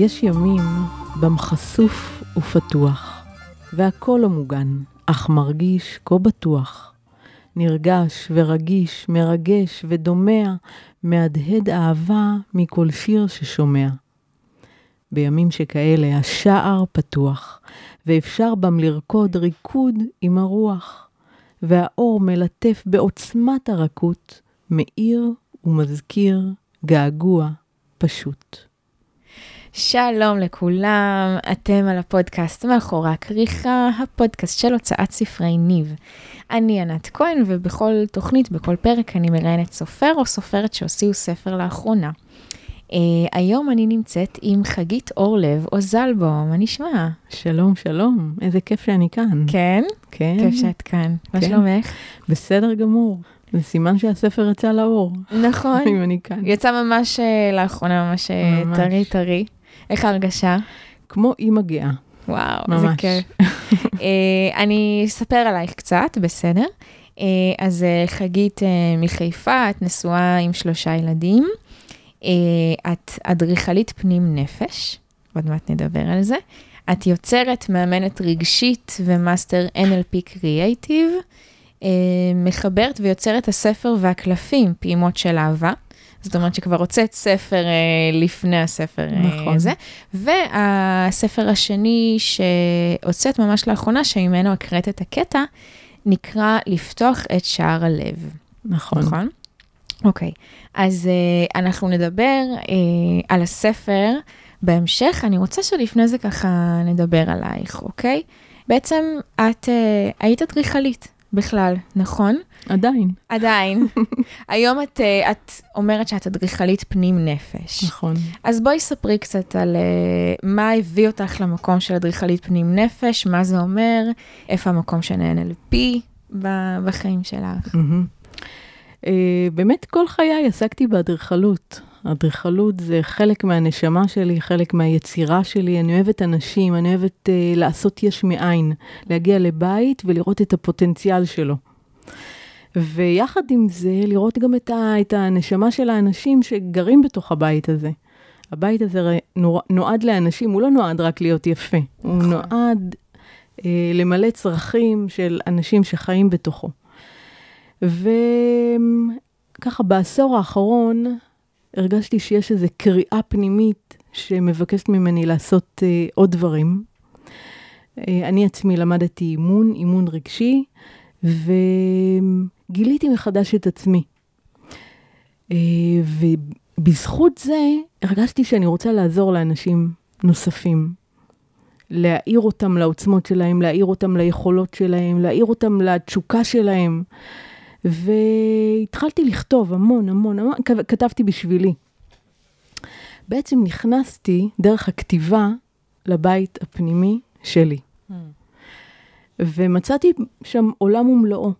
יש ימים בם חשוף ופתוח, והכל לא מוגן, אך מרגיש כה בטוח. נרגש ורגיש, מרגש ודומע, מהדהד אהבה מכל שיר ששומע. בימים שכאלה השער פתוח, ואפשר בם לרקוד ריקוד עם הרוח, והאור מלטף בעוצמת הרכות, מאיר ומזכיר געגוע פשוט. שלום לכולם, אתם על הפודקאסט מאחורי הכריכה, הפודקאסט של הוצאת ספרי ניב. אני ענת כהן, ובכל תוכנית, בכל פרק, אני מראיינת סופר או סופרת שהוציאו ספר לאחרונה. Uh, היום אני נמצאת עם חגית אורלב או זלבו, מה נשמע? שלום, שלום, איזה כיף שאני כאן. כן? כן. כיף שאת כאן. כן. מה שלומך? בסדר גמור. זה סימן שהספר יצא לאור. נכון. אם אני כאן. יצא ממש אה, לאחרונה, ממש, ממש טרי טרי. איך ההרגשה? כמו אימא גאה. וואו, ממש. זה כיף. אה, אני אספר עלייך קצת, בסדר? אה, אז אה, חגית אה, מחיפה, את נשואה עם שלושה ילדים. אה, את אדריכלית פנים נפש, עוד מעט נדבר על זה. את יוצרת, מאמנת רגשית ומאסטר NLP creative. Uh, מחברת ויוצרת הספר והקלפים, פעימות של אהבה. זאת אומרת שכבר הוצאת ספר uh, לפני הספר נכון. הזה. והספר השני שהוצאת ממש לאחרונה, שממנו הקראת את הקטע, נקרא לפתוח את שער הלב. נכון. נכון? אוקיי, אז uh, אנחנו נדבר uh, על הספר בהמשך. אני רוצה שלפני זה ככה נדבר עלייך, אוקיי? בעצם את uh, היית אדריכלית בכלל, נכון? עדיין. עדיין. היום את, uh, את אומרת שאת אדריכלית פנים נפש. נכון. אז בואי ספרי קצת על uh, מה הביא אותך למקום של אדריכלית פנים נפש, מה זה אומר, איפה המקום של NLP בחיים שלך. Mm-hmm. Uh, באמת כל חיי עסקתי באדריכלות. אדריכלות זה חלק מהנשמה שלי, חלק מהיצירה שלי. אני אוהבת אנשים, אני אוהבת uh, לעשות יש מאין, להגיע לבית ולראות את הפוטנציאל שלו. ויחד עם זה, לראות גם את, ה, את הנשמה של האנשים שגרים בתוך הבית הזה. הבית הזה נועד לאנשים, הוא לא נועד רק להיות יפה, הוא נועד אה, למלא צרכים של אנשים שחיים בתוכו. וככה בעשור האחרון הרגשתי שיש איזו קריאה פנימית שמבקשת ממני לעשות אה, עוד דברים. אה, אני עצמי למדתי אימון, אימון רגשי, וגיליתי מחדש את עצמי. אה, ובזכות זה הרגשתי שאני רוצה לעזור לאנשים נוספים. להעיר אותם לעוצמות שלהם, להעיר אותם ליכולות שלהם, להעיר אותם לתשוקה שלהם. והתחלתי לכתוב המון, המון, המון, כתבתי בשבילי. בעצם נכנסתי דרך הכתיבה לבית הפנימי שלי. Mm. ומצאתי שם עולם ומלואו,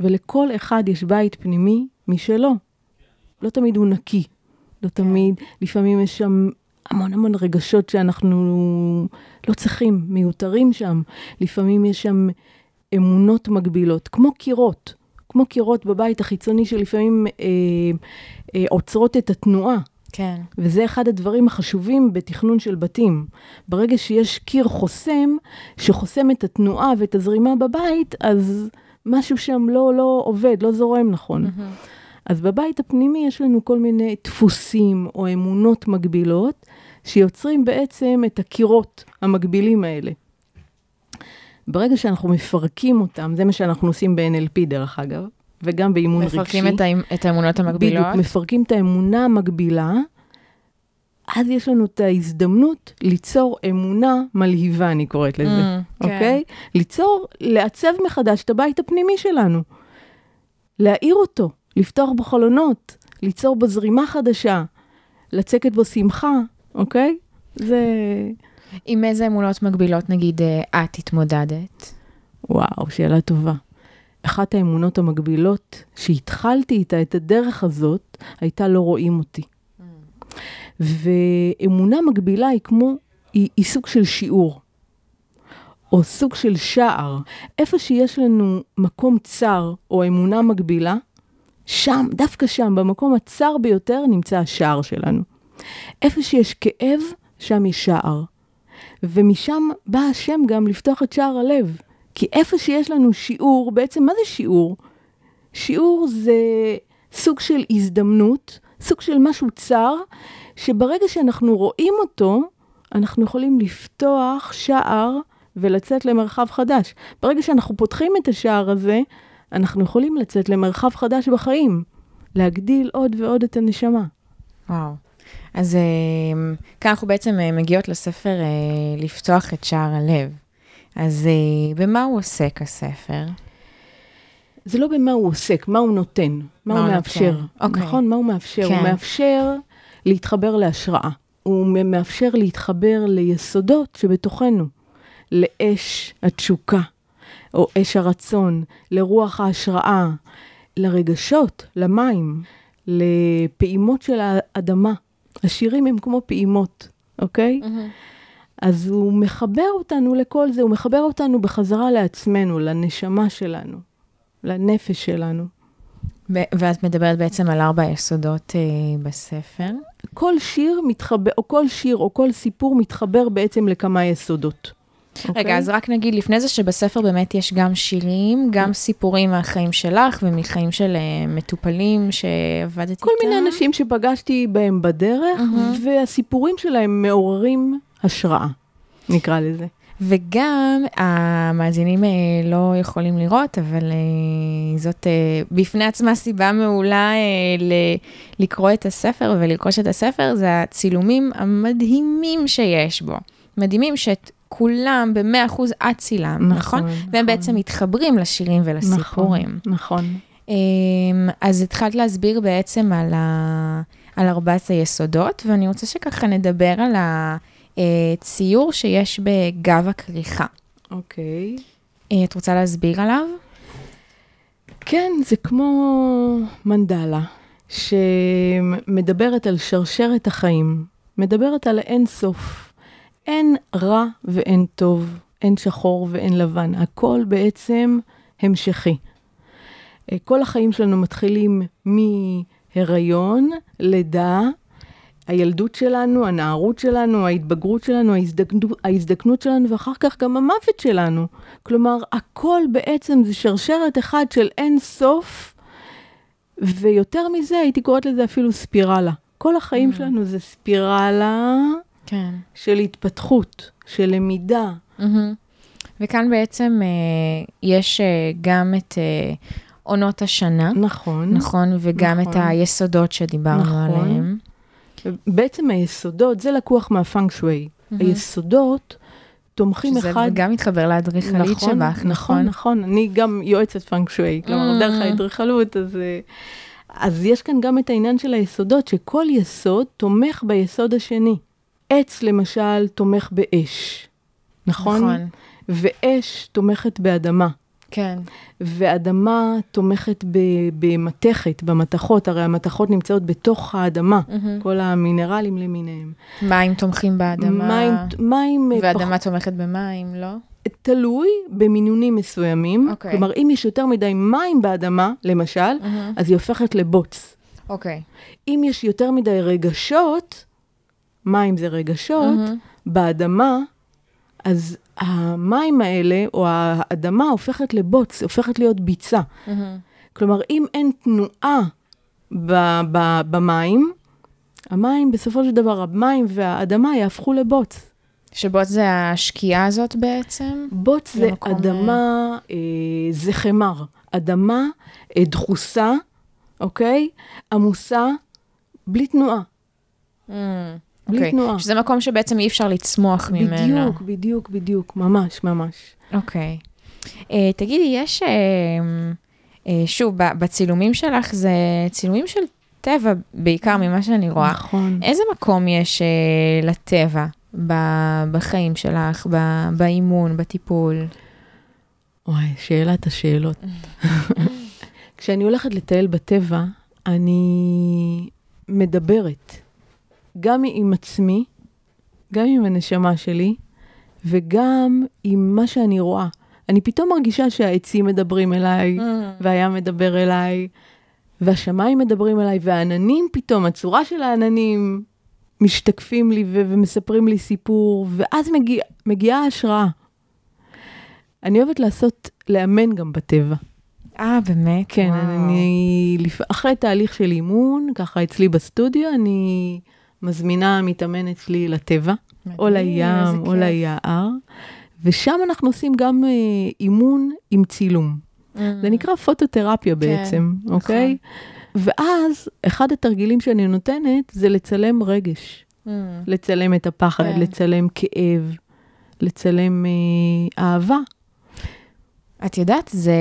ולכל אחד יש בית פנימי משלו. לא תמיד הוא נקי, לא תמיד, לפעמים יש שם המון המון רגשות שאנחנו לא צריכים, מיותרים שם. לפעמים יש שם אמונות מגבילות, כמו קירות, כמו קירות בבית החיצוני שלפעמים אה, אה, עוצרות את התנועה. כן. וזה אחד הדברים החשובים בתכנון של בתים. ברגע שיש קיר חוסם, שחוסם את התנועה ואת הזרימה בבית, אז משהו שם לא, לא עובד, לא זורם נכון. Mm-hmm. אז בבית הפנימי יש לנו כל מיני דפוסים או אמונות מגבילות, שיוצרים בעצם את הקירות המגבילים האלה. ברגע שאנחנו מפרקים אותם, זה מה שאנחנו עושים ב-NLP דרך אגב, וגם באימון רגשי. מפרקים את, האמ... את האמונות המגבילות? בדיוק, מפרקים את האמונה המגבילה, אז יש לנו את ההזדמנות ליצור אמונה מלהיבה, אני קוראת לזה, mm, אוקיי? כן. ליצור, לעצב מחדש את הבית הפנימי שלנו. להאיר אותו, לפתוח בו חלונות, ליצור בו זרימה חדשה, לצקת בו שמחה, אוקיי? זה... עם איזה אמונות מגבילות, נגיד, אה, את התמודדת? וואו, שאלה טובה. אחת האמונות המגבילות שהתחלתי איתה את הדרך הזאת, הייתה לא רואים אותי. ואמונה מגבילה היא כמו, היא, היא סוג של שיעור, או סוג של שער. איפה שיש לנו מקום צר או אמונה מגבילה, שם, דווקא שם, במקום הצר ביותר, נמצא השער שלנו. איפה שיש כאב שם יש שער. ומשם בא השם גם לפתוח את שער הלב. כי איפה שיש לנו שיעור, בעצם מה זה שיעור? שיעור זה סוג של הזדמנות, סוג של משהו צר, שברגע שאנחנו רואים אותו, אנחנו יכולים לפתוח שער ולצאת למרחב חדש. ברגע שאנחנו פותחים את השער הזה, אנחנו יכולים לצאת למרחב חדש בחיים, להגדיל עוד ועוד את הנשמה. וואו. אז אה, כאן אנחנו בעצם אה, מגיעות לספר אה, לפתוח את שער הלב. אז במה הוא עוסק, הספר? זה לא במה הוא עוסק, מה הוא נותן, מה, מה הוא מאפשר. נותן. אוקיי. נכון, מה הוא מאפשר? כן. הוא מאפשר להתחבר להשראה. הוא מאפשר להתחבר ליסודות שבתוכנו, לאש התשוקה, או אש הרצון, לרוח ההשראה, לרגשות, למים, לפעימות של האדמה. השירים הם כמו פעימות, אוקיי? Mm-hmm. אז הוא מחבר אותנו לכל זה, הוא מחבר אותנו בחזרה לעצמנו, לנשמה שלנו, לנפש שלנו. ואת מדברת בעצם על ארבע יסודות אה, בספר. כל שיר מתחבר, או כל שיר או כל סיפור מתחבר בעצם לכמה יסודות. רגע, okay. אוקיי? אז רק נגיד לפני זה שבספר באמת יש גם שירים, גם סיפורים מהחיים שלך ומחיים של uh, מטופלים שעבדת איתם. כל מיני אנשים שפגשתי בהם בדרך, uh-huh. והסיפורים שלהם מעוררים השראה, נקרא לזה. וגם המאזינים אה, לא יכולים לראות, אבל אה, זאת אה, בפני עצמה סיבה מעולה לקרוא את הספר ולרכוש את הספר, זה הצילומים המדהימים שיש בו. מדהימים שאת כולם ב-100% את צילם, נכון? נכון? והם נכון. בעצם מתחברים לשירים ולסיפורים. נכון, נכון. אז התחלת להסביר בעצם על, ה... על ארבעת היסודות, ואני רוצה שככה נדבר על הציור שיש בגב הכריכה. אוקיי. את רוצה להסביר עליו? כן, זה כמו מנדלה, שמדברת על שרשרת החיים, מדברת על אין סוף. אין רע ואין טוב, אין שחור ואין לבן, הכל בעצם המשכי. אה, כל החיים שלנו מתחילים מהיריון, לידה, הילדות שלנו, הנערות שלנו, ההתבגרות שלנו, ההזדקנות, ההזדקנות שלנו, ואחר כך גם המוות שלנו. כלומר, הכל בעצם זה שרשרת אחת של אין סוף, ויותר מזה, הייתי קוראת לזה אפילו ספירלה. כל החיים mm. שלנו זה ספירלה כן. של התפתחות, של למידה. Mm-hmm. וכאן בעצם אה, יש אה, גם את אה, עונות השנה. נכון. נכון, וגם נכון. את היסודות שדיברנו נכון. עליהם. בעצם היסודות, זה לקוח מהפאנק שווי. Mm-hmm. היסודות תומכים שזה אחד... שזה גם מתחבר לאדריכלית נכון, שבך, נכון? נכון, נכון. אני גם יועצת פאנק שווי, כלומר, mm-hmm. דרך האדריכלות, אז... אז יש כאן גם את העניין של היסודות, שכל יסוד תומך ביסוד השני. עץ למשל תומך באש, נכון? נכון. ואש תומכת באדמה. כן. ואדמה תומכת במתכת, במתכות, הרי המתכות נמצאות בתוך האדמה, mm-hmm. כל המינרלים למיניהם. מים תומכים באדמה. מים, מים... אה, ואדמה פח... תומכת במים, לא? תלוי במינונים מסוימים. Okay. אוקיי. כלומר, אם יש יותר מדי מים באדמה, למשל, mm-hmm. אז היא הופכת לבוץ. אוקיי. Okay. אם יש יותר מדי רגשות, מים זה רגשות, mm-hmm. באדמה, אז המים האלה, או האדמה הופכת לבוץ, הופכת להיות ביצה. Mm-hmm. כלומר, אם אין תנועה ב- ב- במים, המים, בסופו של דבר, המים והאדמה יהפכו לבוץ. שבוץ זה השקיעה הזאת בעצם? בוץ זה אדמה, אה, זה חמר. אדמה אה, דחוסה, אוקיי? עמוסה, בלי תנועה. Mm. בלי okay. אוקיי. תנועה. שזה מקום שבעצם אי אפשר לצמוח בדיוק, ממנו. בדיוק, בדיוק, בדיוק, ממש, ממש. אוקיי. Okay. Uh, תגידי, יש, uh, uh, שוב, בצילומים שלך זה צילומים של טבע, בעיקר ממה שאני רואה. נכון. איזה מקום יש uh, לטבע בחיים שלך, באימון, בטיפול? וואי, שאלת השאלות. כשאני הולכת לטייל בטבע, אני מדברת. גם עם עצמי, גם עם הנשמה שלי, וגם עם מה שאני רואה. אני פתאום מרגישה שהעצים מדברים אליי, mm. והים מדבר אליי, והשמיים מדברים אליי, והעננים פתאום, הצורה של העננים משתקפים לי ו- ומספרים לי סיפור, ואז מגיע, מגיעה ההשראה. אני אוהבת לעשות, לאמן גם בטבע. אה, באמת? כן, וואו. אני, לפ- אחרי תהליך של אימון, ככה אצלי בסטודיו, אני מזמינה מתאמנת שלי לטבע, או מדהים, איזה לים, או. ליער, ושם אנחנו עושים גם אה, אימון עם צילום. זה נקרא פוטותרפיה בעצם, נכון. אוקיי? ואז, אחד התרגילים שאני נותנת זה לצלם רגש. Mm. לצלם את הפחד, כן. לצלם כאב, לצלם אה, אהבה. את יודעת, זה,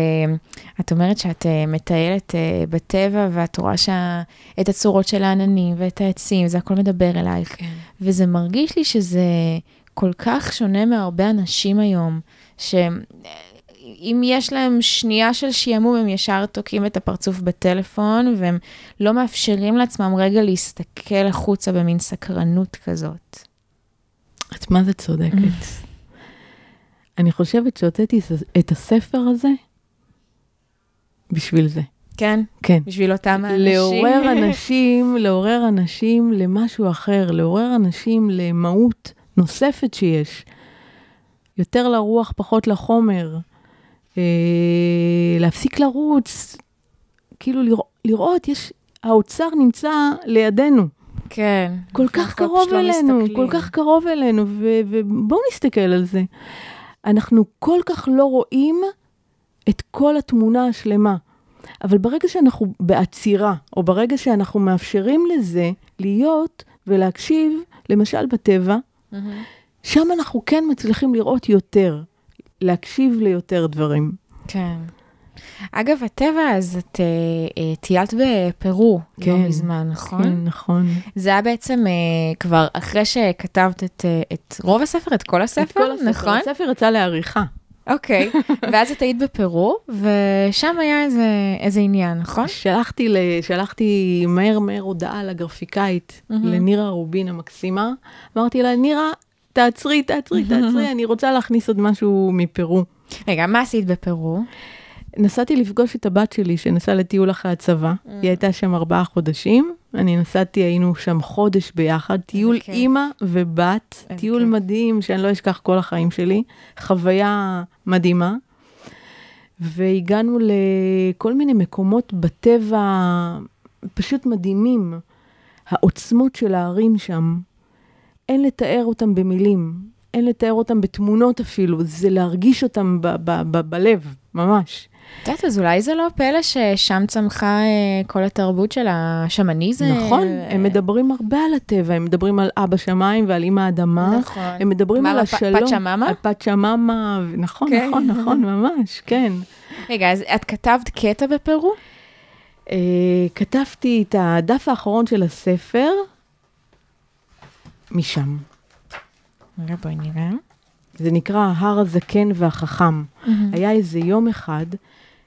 את אומרת שאת אה, מטיילת אה, בטבע ואת רואה שה, את הצורות של העננים ואת העצים, זה הכל מדבר אלייך. כן. וזה מרגיש לי שזה כל כך שונה מהרבה אנשים היום, שאם יש להם שנייה של שעמום, הם ישר תוקעים את הפרצוף בטלפון, והם לא מאפשרים לעצמם רגע להסתכל החוצה במין סקרנות כזאת. את מה זה צודקת. אני חושבת שהוצאתי את הספר הזה בשביל זה. כן? כן. בשביל אותם האנשים. לעורר אנשים, לעורר אנשים למשהו אחר, לעורר אנשים למהות נוספת שיש. יותר לרוח, פחות לחומר. אה, להפסיק לרוץ. כאילו לרא, לראות, יש, האוצר נמצא לידינו. כן. כל כך קרוב לא אלינו, מסתכלים. כל כך קרוב אלינו, ובואו נסתכל על זה. אנחנו כל כך לא רואים את כל התמונה השלמה. אבל ברגע שאנחנו בעצירה, או ברגע שאנחנו מאפשרים לזה להיות ולהקשיב, למשל בטבע, מהמם. שם אנחנו כן מצליחים לראות יותר, להקשיב ליותר דברים. כן. אגב, הטבע, אז את אה, אה, טיילת בפרו לא כן. מזמן, נכון? כן, נכון. זה היה בעצם אה, כבר אחרי שכתבת את, את רוב הספר, את כל הספר, את כל הספר. נכון? הספר יצא לעריכה. אוקיי. ואז את היית בפרו, ושם היה איזה, איזה עניין, נכון? שלחתי, ל... שלחתי מהר מהר הודעה לגרפיקאית, מהמם. לנירה רובין המקסימה. אמרתי לה, נירה, תעצרי, תעצרי, תעצרי, אני רוצה להכניס עוד משהו מפרו. רגע, מה עשית בפרו? נסעתי לפגוש את הבת שלי שנסעה לטיול אחרי הצבא. היא הייתה שם ארבעה חודשים. אני נסעתי, היינו שם חודש ביחד, טיול כיף. אימא ובת, איזה טיול. מדהים שאני לא אשכח כל החיים שלי, חוויה מדהימה. והגענו לכל מיני מקומות בטבע פשוט מדהימים. העוצמות של הערים שם, אין לתאר אותם במילים, אין לתאר אותם בתמונות אפילו, זה להרגיש אותם ב- ב- ב- בלב, ממש. את יודעת, אז אולי זה לא פלא ששם צמחה אה, כל התרבות של השמניזם. נכון, אה, הם מדברים הרבה על הטבע, הם מדברים על אבא שמיים ועל אמא אדמה. נכון. הם מדברים על השלום. פאצ'מאמה? על פאצ'מאמה, ו- נכון, כן. נכון, נכון, ממש, כן. רגע, אז את כתבת קטע בפרו? אה, כתבתי את הדף האחרון של הספר משם. רגע, בואי נראה. זה נקרא הר הזקן והחכם. היה איזה יום אחד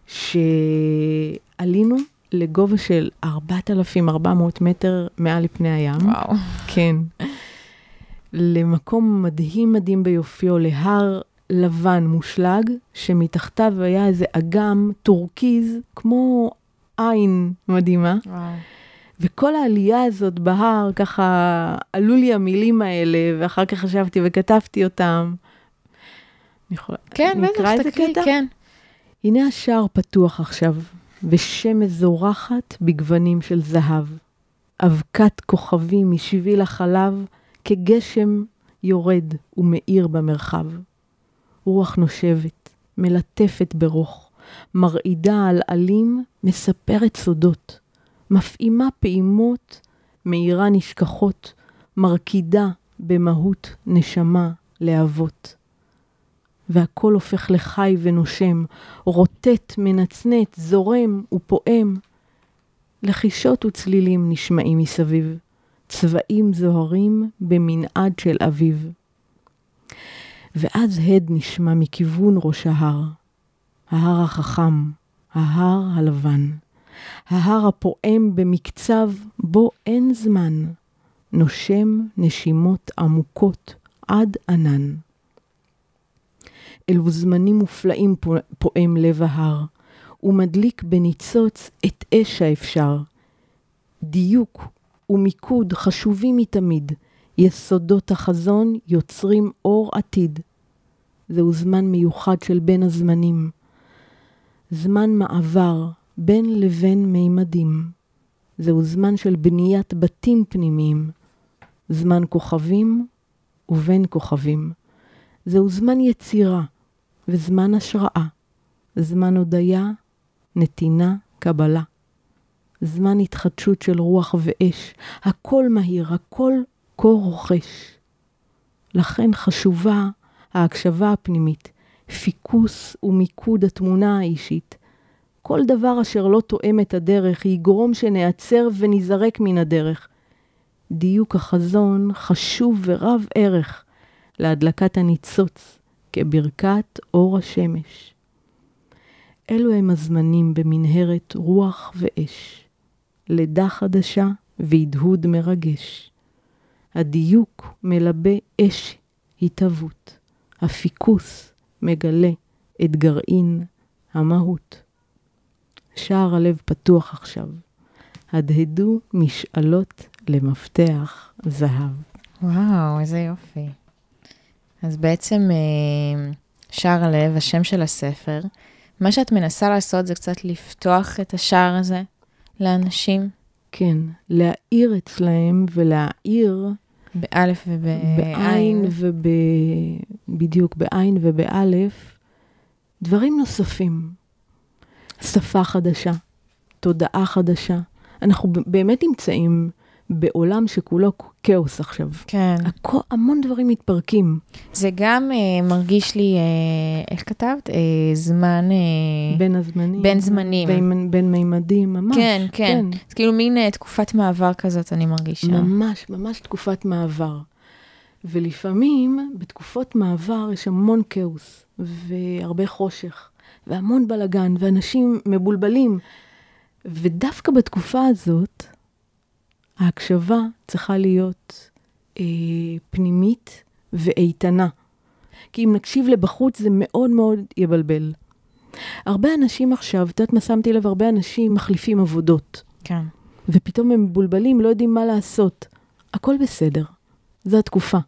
שעלינו לגובה של 4,400 מטר מעל לפני הים. וואו. כן. למקום מדהים מדהים ביופיו, להר לבן מושלג, שמתחתיו היה איזה אגם טורקיז, כמו עין מדהימה. וואו. וכל העלייה הזאת בהר, ככה עלו לי המילים האלה, ואחר כך חשבתי וכתבתי אותם. אני יכולה- כן, נקרא בטח, תקריא? כן. הנה השער פתוח עכשיו, ושמש זורחת בגוונים של זהב. אבקת כוכבים משביל החלב, כגשם יורד ומאיר במרחב. רוח נושבת, מלטפת ברוך, מרעידה על עלים, מספרת סודות, מפעימה פעימות, מאירה נשכחות, מרקידה במהות נשמה להבות. והכל הופך לחי ונושם, רוטט, מנצנץ, זורם ופועם. לחישות וצלילים נשמעים מסביב, צבעים זוהרים במנעד של אביב. ואז הד נשמע מכיוון ראש ההר, ההר החכם, ההר הלבן, ההר הפועם במקצב בו אין זמן, נושם נשימות עמוקות עד ענן. אלו זמנים מופלאים פו- פועם לב ההר, ומדליק בניצוץ את אש האפשר. דיוק ומיקוד חשובים מתמיד. יסודות החזון יוצרים אור עתיד. זהו זמן מיוחד של בין הזמנים. זמן מעבר בין לבין מימדים. זהו זמן של בניית בתים פנימיים. זמן כוכבים ובין כוכבים. זהו זמן יצירה וזמן השראה. זמן הודיה, נתינה, קבלה. זמן התחדשות של רוח ואש. הכל מהיר, הכל כה רוכש. לכן חשובה ההקשבה הפנימית, פיקוס ומיקוד התמונה האישית. כל דבר אשר לא תואם את הדרך יגרום שנעצר ונזרק מן הדרך. דיוק החזון חשוב ורב ערך להדלקת הניצוץ כברכת אור השמש. אלו הם הזמנים במנהרת רוח ואש, לידה חדשה והדהוד מרגש. הדיוק מלבה אש התהוות, הפיקוס מגלה את גרעין המהות. שער הלב פתוח עכשיו. הדהדו משאלות למפתח זהב. וואו, איזה יופי. אז בעצם אה, שער הלב, השם של הספר, מה שאת מנסה לעשות זה קצת לפתוח את השער הזה לאנשים. כן, להאיר אצלהם ולהאיר... באלף ובעין. וב... בדיוק, בעין ובאלף, דברים נוספים. שפה חדשה, תודעה חדשה. אנחנו באמת נמצאים בעולם שכולו כאוס עכשיו. כן. הכו, המון דברים מתפרקים. זה גם אה, מרגיש לי, אה, איך כתבת? אה, זמן... אה, בין הזמנים. בין זמנים. בין, בין מימדים, ממש. כן, כן. כן. זה כאילו מין אה, תקופת מעבר כזאת, אני מרגישה. ממש, ממש תקופת מעבר. ולפעמים בתקופות מעבר יש המון כאוס והרבה חושך והמון בלגן ואנשים מבולבלים. ודווקא בתקופה הזאת, ההקשבה צריכה להיות אה, פנימית ואיתנה. כי אם נקשיב לבחוץ זה מאוד מאוד יבלבל. הרבה אנשים עכשיו, את יודעת מה שמתי לב? הרבה אנשים מחליפים עבודות. כן. ופתאום הם מבולבלים, לא יודעים מה לעשות. הכל בסדר, זו התקופה.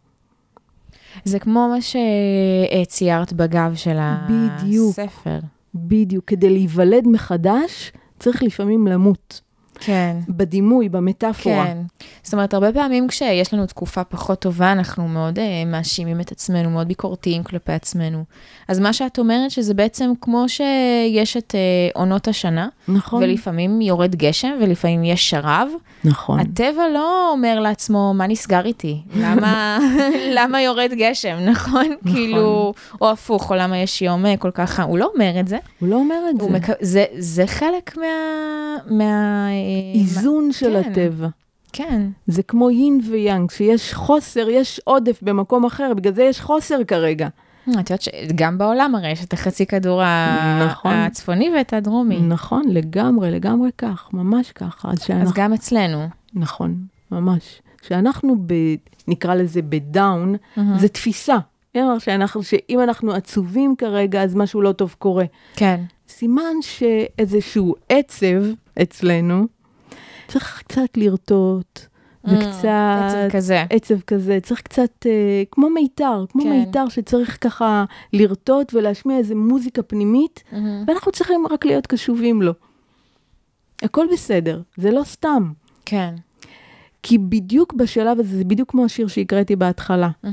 זה כמו מה שציירת בגב של בדיוק, הספר. בדיוק. כדי להיוולד מחדש, צריך לפעמים למות. כן. בדימוי, במטאפורה. כן. זאת אומרת, הרבה פעמים כשיש לנו תקופה פחות טובה, אנחנו מאוד uh, מאשימים את עצמנו, מאוד ביקורתיים כלפי עצמנו. אז מה שאת אומרת, שזה בעצם כמו שיש את uh, עונות השנה, נכון. ולפעמים יורד גשם, ולפעמים יש שרב. נכון. הטבע לא אומר לעצמו, מה נסגר איתי? למה, למה יורד גשם, נכון? נכון. כאילו, או הפוך, או למה יש יום אה, כל כך חם. הוא לא אומר את זה. הוא לא אומר את זה. מק... זה. זה חלק מה... מה... איזון מה... של כן. הטבע. כן. זה כמו יין ויאנג, כשיש חוסר, יש עודף במקום אחר, בגלל זה יש חוסר כרגע. את יודעת שגם בעולם הרי יש את החצי כדור נכון. הצפוני ואת הדרומי. נכון, לגמרי, לגמרי כך, ממש ככה. אז, שאנחנו... אז גם אצלנו. נכון, ממש. כשאנחנו, ב... נקרא לזה בדאון, mm-hmm. זה תפיסה. כלומר, שאנחנו, שאם אנחנו עצובים כרגע, אז משהו לא טוב קורה. כן. סימן שאיזשהו עצב אצלנו, צריך קצת לרטוט, mm, וקצת... עצב כזה. עצב כזה. צריך קצת, אה, כמו מיתר, כמו כן. מיתר שצריך ככה לרטוט ולהשמיע איזה מוזיקה פנימית, mm-hmm. ואנחנו צריכים רק להיות קשובים לו. הכל בסדר, זה לא סתם. כן. כי בדיוק בשלב הזה, זה בדיוק כמו השיר שהקראתי בהתחלה. Mm-hmm.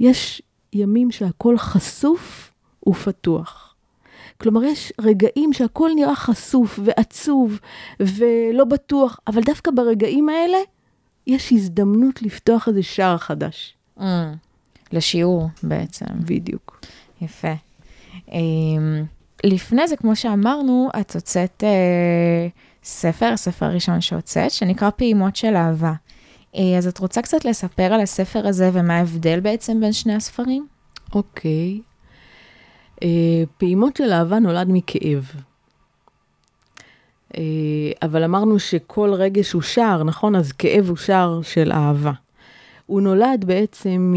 יש ימים שהכל חשוף ופתוח. כלומר, יש רגעים שהכל נראה חשוף ועצוב ולא בטוח, אבל דווקא ברגעים האלה יש הזדמנות לפתוח איזה שער חדש. Mm, לשיעור בעצם. בדיוק. יפה. Um, לפני זה, כמו שאמרנו, את הוצאת uh, ספר, הספר הראשון שהוצאת, שנקרא פעימות של אהבה. Uh, אז את רוצה קצת לספר על הספר הזה ומה ההבדל בעצם בין שני הספרים? אוקיי. Okay. אה, פעימות של אהבה נולד מכאב. אה, אבל אמרנו שכל רגש הוא שער, נכון? אז כאב הוא שער של אהבה. הוא נולד בעצם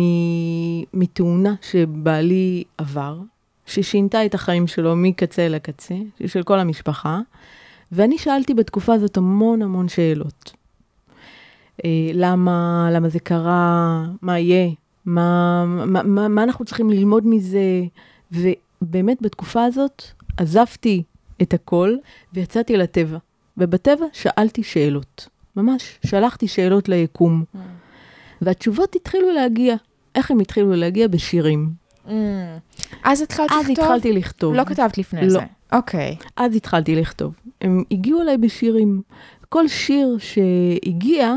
מתאונה שבעלי עבר, ששינתה את החיים שלו מקצה לקצה, של כל המשפחה, ואני שאלתי בתקופה הזאת המון המון שאלות. אה, למה, למה זה קרה, מה יהיה, מה, מה, מה, מה אנחנו צריכים ללמוד מזה. ובאמת בתקופה הזאת עזבתי את הכל ויצאתי לטבע. ובטבע שאלתי שאלות, ממש, שלחתי שאלות ליקום. Mm. והתשובות התחילו להגיע. איך הם התחילו להגיע? בשירים. Mm. אז התחלת לכתוב? אז התחלתי לכתוב. לא כתבת לפני לא. זה. אוקיי. Okay. אז התחלתי לכתוב. הם הגיעו אליי בשירים. כל שיר שהגיע,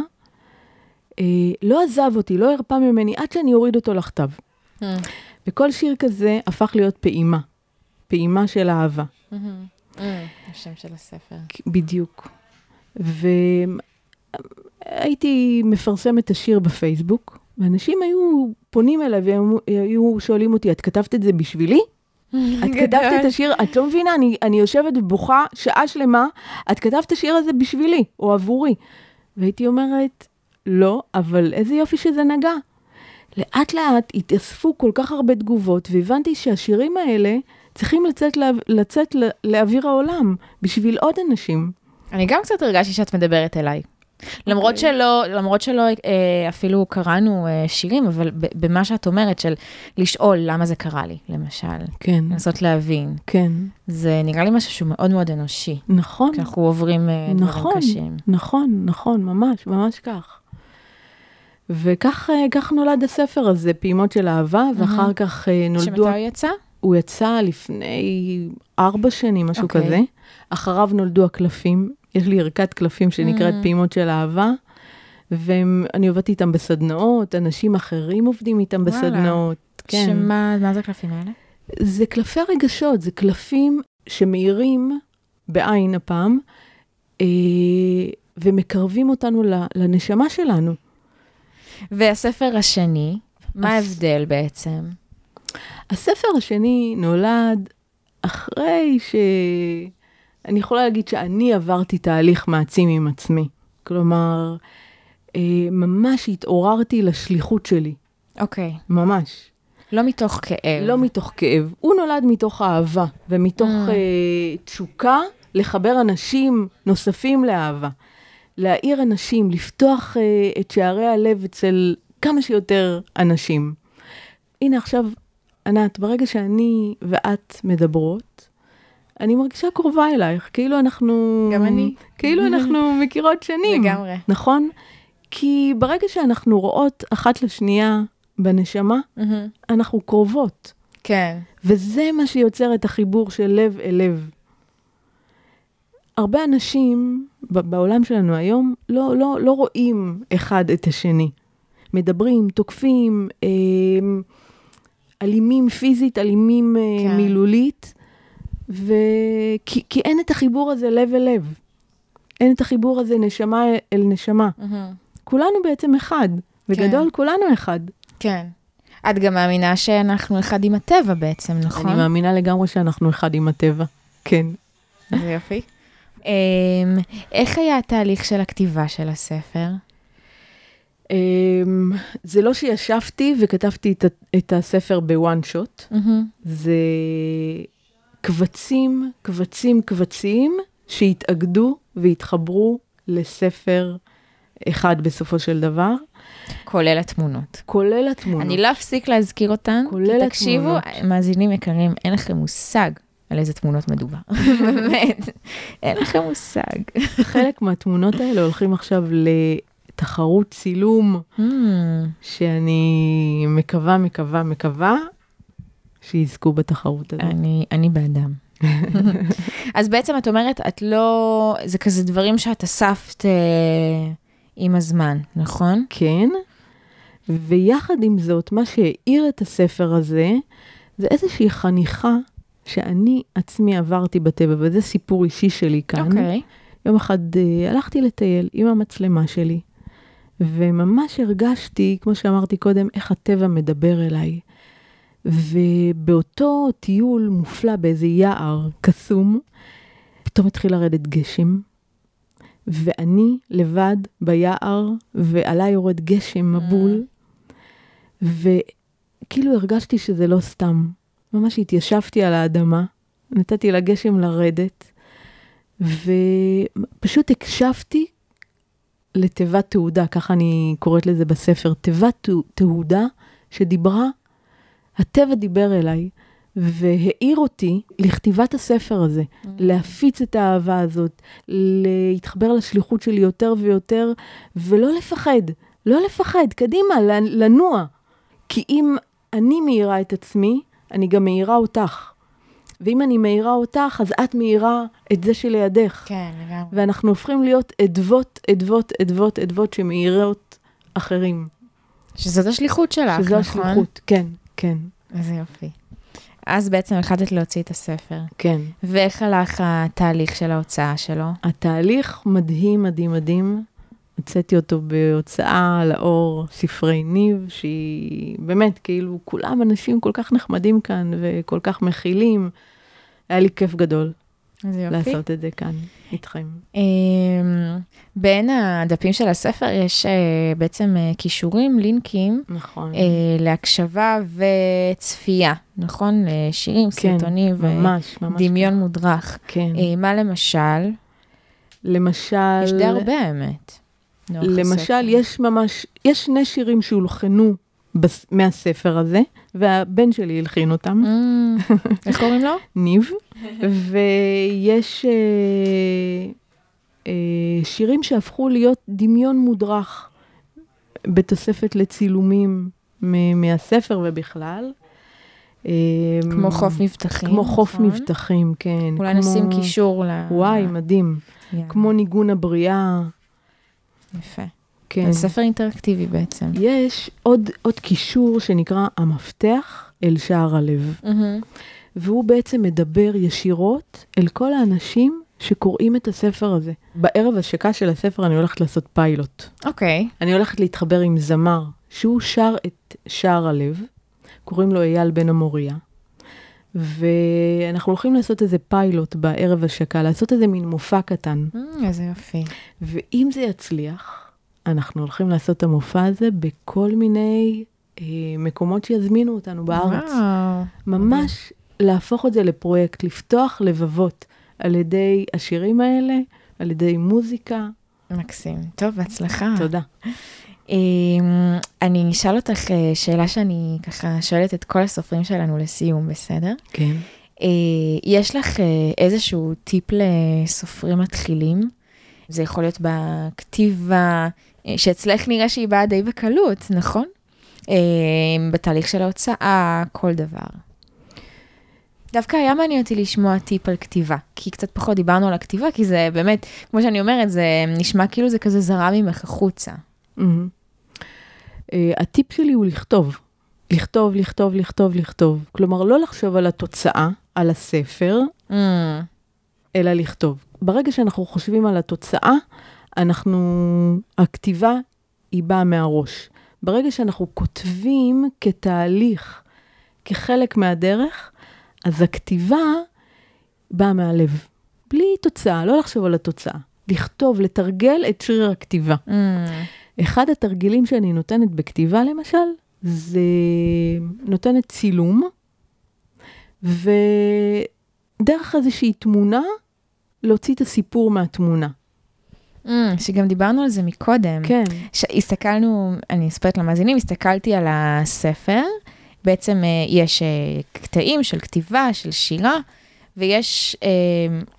אה, לא עזב אותי, לא הרפה ממני, עד שאני אוריד אותו לכתב. Mm. וכל שיר כזה הפך להיות פעימה. פעימה של אהבה. Mm-hmm. Mm, השם של הספר. בדיוק. והייתי מפרסמת את השיר בפייסבוק, ואנשים היו פונים אליי והיו שואלים אותי, את כתבת את זה בשבילי? את כתבת את השיר, את לא מבינה, אני, אני יושבת ובוכה שעה שלמה, את כתבת את השיר הזה בשבילי, או עבורי. והייתי אומרת, לא, אבל איזה יופי שזה נגע. לאט לאט התאספו כל כך הרבה תגובות, והבנתי שהשירים האלה צריכים לצאת, לה, לצאת לה, לאוויר העולם, בשביל עוד אנשים. אני גם קצת הרגשתי שאת מדברת אליי. למרות אוקיי. שלא, למרות שלא אה, אפילו קראנו אה, שירים, אבל במה שאת אומרת, של לשאול למה זה קרה לי, למשל. כן. לנסות להבין. כן. זה נראה לי משהו שהוא מאוד מאוד אנושי. נכון. כי אנחנו עוברים אה, נכון, דברים קשים. נכון, נכון, ממש, ממש כך. וכך נולד הספר הזה, פעימות של אהבה, ואחר כך נולדו... שמתי הוא יצא? הוא יצא לפני ארבע שנים, משהו okay. אוקיי. כזה. אחריו נולדו הקלפים. יש לי ערכת קלפים שנקראת mm. פעימות של אהבה, ואני עובדת איתם בסדנאות, אנשים אחרים עובדים איתם וואלה. בסדנאות. כן. שמה, מה זה הקלפים האלה? זה קלפי רגשות, זה קלפים שמאירים, בעין הפעם, אה, ומקרבים אותנו לנשמה שלנו. והספר השני, מה ההבדל בעצם? הספר השני נולד אחרי ש... אני יכולה להגיד שאני עברתי תהליך מעצים עם עצמי. כלומר, אה, ממש התעוררתי לשליחות שלי. אוקיי. Okay. ממש. לא מתוך כאב. לא מתוך כאב. הוא נולד מתוך אהבה ומתוך mm. אה, תשוקה לחבר אנשים נוספים לאהבה. להעיר אנשים, לפתוח אה, את שערי הלב אצל כמה שיותר אנשים. הנה עכשיו ענת, ברגע שאני ואת מדברות, אני מרגישה קרובה אלייך, כאילו אנחנו... גם אני. כאילו אנחנו מכירות שנים. לגמרי. נכון? כי ברגע שאנחנו רואות אחת לשנייה בנשמה, אנחנו קרובות. כן. וזה מה שיוצר את החיבור של לב אל לב. הרבה אנשים בעולם שלנו היום לא, לא, לא רואים אחד את השני. מדברים, תוקפים, אה, אלימים פיזית, אלימים אה, כן. מילולית, וכי, כי אין את החיבור הזה לב אל לב. אין את החיבור הזה נשמה אל נשמה. Mm-hmm. כולנו בעצם אחד, בגדול כן. כולנו אחד. כן. את גם מאמינה שאנחנו אחד עם הטבע בעצם, נכון? אני מאמינה לגמרי שאנחנו אחד עם הטבע, כן. זה יופי. אמ, איך היה התהליך של הכתיבה של הספר? Um, זה לא שישבתי וכתבתי את, את הספר בוואן שוט, mm-hmm. זה קבצים, קבצים, קבצים שהתאגדו והתחברו לספר אחד בסופו של דבר. כולל התמונות. כולל התמונות. אני לא אפסיק להזכיר אותן, כולל התמונות. תקשיבו, מאזינים יקרים, אין לכם מושג על איזה תמונות מדובר. באמת, אין לכם מושג. חלק מהתמונות האלה הולכים עכשיו תחרות צילום, mm. שאני מקווה, מקווה, מקווה שיזכו בתחרות הזאת. אני, אני באדם. אז בעצם את אומרת, את לא, זה כזה דברים שאת אספת אה, עם הזמן, נכון? כן, ויחד עם זאת, מה שהאיר את הספר הזה, זה איזושהי חניכה שאני עצמי עברתי בטבע, וזה סיפור אישי שלי כאן. אוקיי. Okay. יום אחד אה, הלכתי לטייל עם המצלמה שלי, וממש הרגשתי, כמו שאמרתי קודם, איך הטבע מדבר אליי. ובאותו טיול מופלא באיזה יער קסום, פתאום התחיל לרדת גשם, ואני לבד ביער, ועליי יורד גשם מבול, וכאילו הרגשתי שזה לא סתם. ממש התיישבתי על האדמה, נתתי לגשם לרדת, ופשוט הקשבתי לתיבת תעודה, ככה אני קוראת לזה בספר, תיבת תעודה שדיברה, הטבע דיבר אליי והעיר אותי לכתיבת הספר הזה, mm. להפיץ את האהבה הזאת, להתחבר לשליחות שלי יותר ויותר, ולא לפחד, לא לפחד, קדימה, לנוע. כי אם אני מאירה את עצמי, אני גם מאירה אותך. ואם אני מאירה אותך, אז את מאירה את זה שלידך. כן, לגמרי. ואנחנו הופכים להיות אדוות, אדוות, אדוות, אדוות שמאירות אחרים. שזאת השליחות שלך, נכון? שזו השליחות, כן, כן. איזה יופי. אז בעצם החלטת להוציא את הספר. כן. ואיך הלך התהליך של ההוצאה שלו? התהליך מדהים, מדהים, מדהים. הוצאתי אותו בהוצאה לאור ספרי ניב, שהיא באמת, כאילו, כולם אנשים כל כך נחמדים כאן וכל כך מכילים. היה לי כיף גדול. לעשות את זה כאן, איתכם. אמ, בין הדפים של הספר יש אה, בעצם אה, כישורים, לינקים. נכון. אה, להקשבה וצפייה, נכון? שירים, כן, סרטונים. ממש, ממש. דמיון מודרך. כן. מה למשל? למשל... יש די הרבה, האמת. למשל, יש ממש, יש שני שירים שהולחנו בס, מהספר הזה, והבן שלי הלחין אותם. Mm, איך קוראים לו? ניב. ויש אה, אה, שירים שהפכו להיות דמיון מודרך בתוספת לצילומים מהספר ובכלל. אה, כמו חוף מבטחים. כמו חוף נכון? מבטחים, כן. אולי כמו... נשים קישור ל... וואי, מדהים. Yeah. כמו ניגון הבריאה. יפה. כן. זה ספר אינטראקטיבי בעצם. יש עוד, עוד קישור שנקרא המפתח אל שער הלב. Mm-hmm. והוא בעצם מדבר ישירות אל כל האנשים שקוראים את הספר הזה. בערב השקה של הספר אני הולכת לעשות פיילוט. אוקיי. Okay. אני הולכת להתחבר עם זמר, שהוא שר את שער הלב, קוראים לו אייל בן המוריה. ואנחנו הולכים לעשות איזה פיילוט בערב השקה, לעשות איזה מין מופע קטן. Mm, איזה יופי. ואם זה יצליח, אנחנו הולכים לעשות את המופע הזה בכל מיני אה, מקומות שיזמינו אותנו בארץ. וואו. ממש להפוך את זה לפרויקט, לפתוח לבבות על ידי השירים האלה, על ידי מוזיקה. מקסים. טוב, בהצלחה. תודה. אמ, אני אשאל אותך אה, שאלה שאני ככה שואלת את כל הסופרים שלנו לסיום, בסדר? כן. אה, יש לך אה, איזשהו טיפ לסופרים מתחילים? זה יכול להיות בכתיבה, שאצלך נראה שהיא באה די בקלות, נכון? בתהליך של ההוצאה, כל דבר. דווקא היה מעניין אותי לשמוע טיפ על כתיבה, כי קצת פחות דיברנו על הכתיבה, כי זה באמת, כמו שאני אומרת, זה נשמע כאילו זה כזה זרם ממך החוצה. Uh, הטיפ שלי הוא לכתוב. לכתוב, לכתוב, לכתוב, לכתוב. כלומר, לא לחשוב על התוצאה, על הספר. אלא לכתוב. ברגע שאנחנו חושבים על התוצאה, אנחנו, הכתיבה היא באה מהראש. ברגע שאנחנו כותבים כתהליך, כחלק מהדרך, אז הכתיבה באה מהלב, בלי תוצאה, לא לחשוב על התוצאה. לכתוב, לתרגל את שריר הכתיבה. Mm. אחד התרגילים שאני נותנת בכתיבה, למשל, זה נותנת צילום, ודרך איזושהי תמונה, להוציא את הסיפור מהתמונה. Mm, שגם דיברנו על זה מקודם. כן. הסתכלנו, אני אספרת למאזינים, הסתכלתי על הספר, בעצם אה, יש אה, קטעים של כתיבה, של שירה, ויש אה,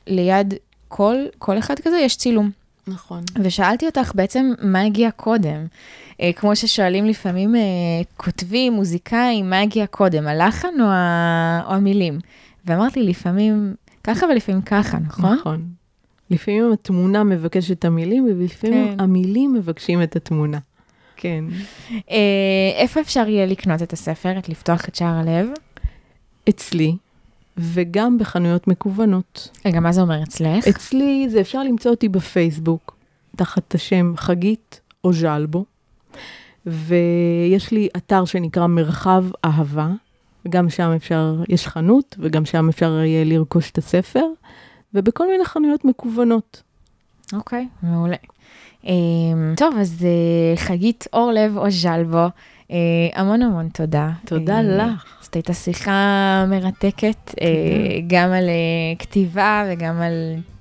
ליד כל, כל אחד כזה, יש צילום. נכון. ושאלתי אותך בעצם, מה הגיע קודם? אה, כמו ששואלים לפעמים אה, כותבים, מוזיקאים, מה הגיע קודם, הלחן או, ה... או המילים? ואמרת לי, לפעמים ככה ולפעמים ככה, נכון? נכון. לפעמים התמונה מבקשת את המילים, ולפעמים כן. המילים מבקשים את התמונה. כן. אה, איפה אפשר יהיה לקנות את הספר, את לפתוח את שער הלב? אצלי, וגם בחנויות מקוונות. רגע, מה זה אומר אצלך? אצלי זה אפשר למצוא אותי בפייסבוק, תחת השם חגית או ז'לבו, ויש לי אתר שנקרא מרחב אהבה, וגם שם אפשר, יש חנות, וגם שם אפשר יהיה לרכוש את הספר, ובכל מיני חנויות מקוונות. אוקיי, okay, מעולה. Um, טוב, אז uh, חגית אורלב או ז'לבו, uh, המון המון תודה. תודה uh, לך. זאת הייתה שיחה מרתקת, uh, גם על uh, כתיבה וגם על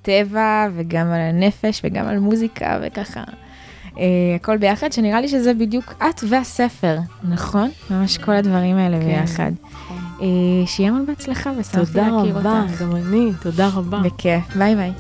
טבע וגם על הנפש וגם על מוזיקה וככה. הכל ביחד, שנראה לי שזה בדיוק את והספר, נכון? ממש כל הדברים האלה כן. ביחד. שיהיה המון בהצלחה, ושמחתי תודה להכיר רבה, אותך. גם אני, תודה רבה. בכיף, ביי ביי.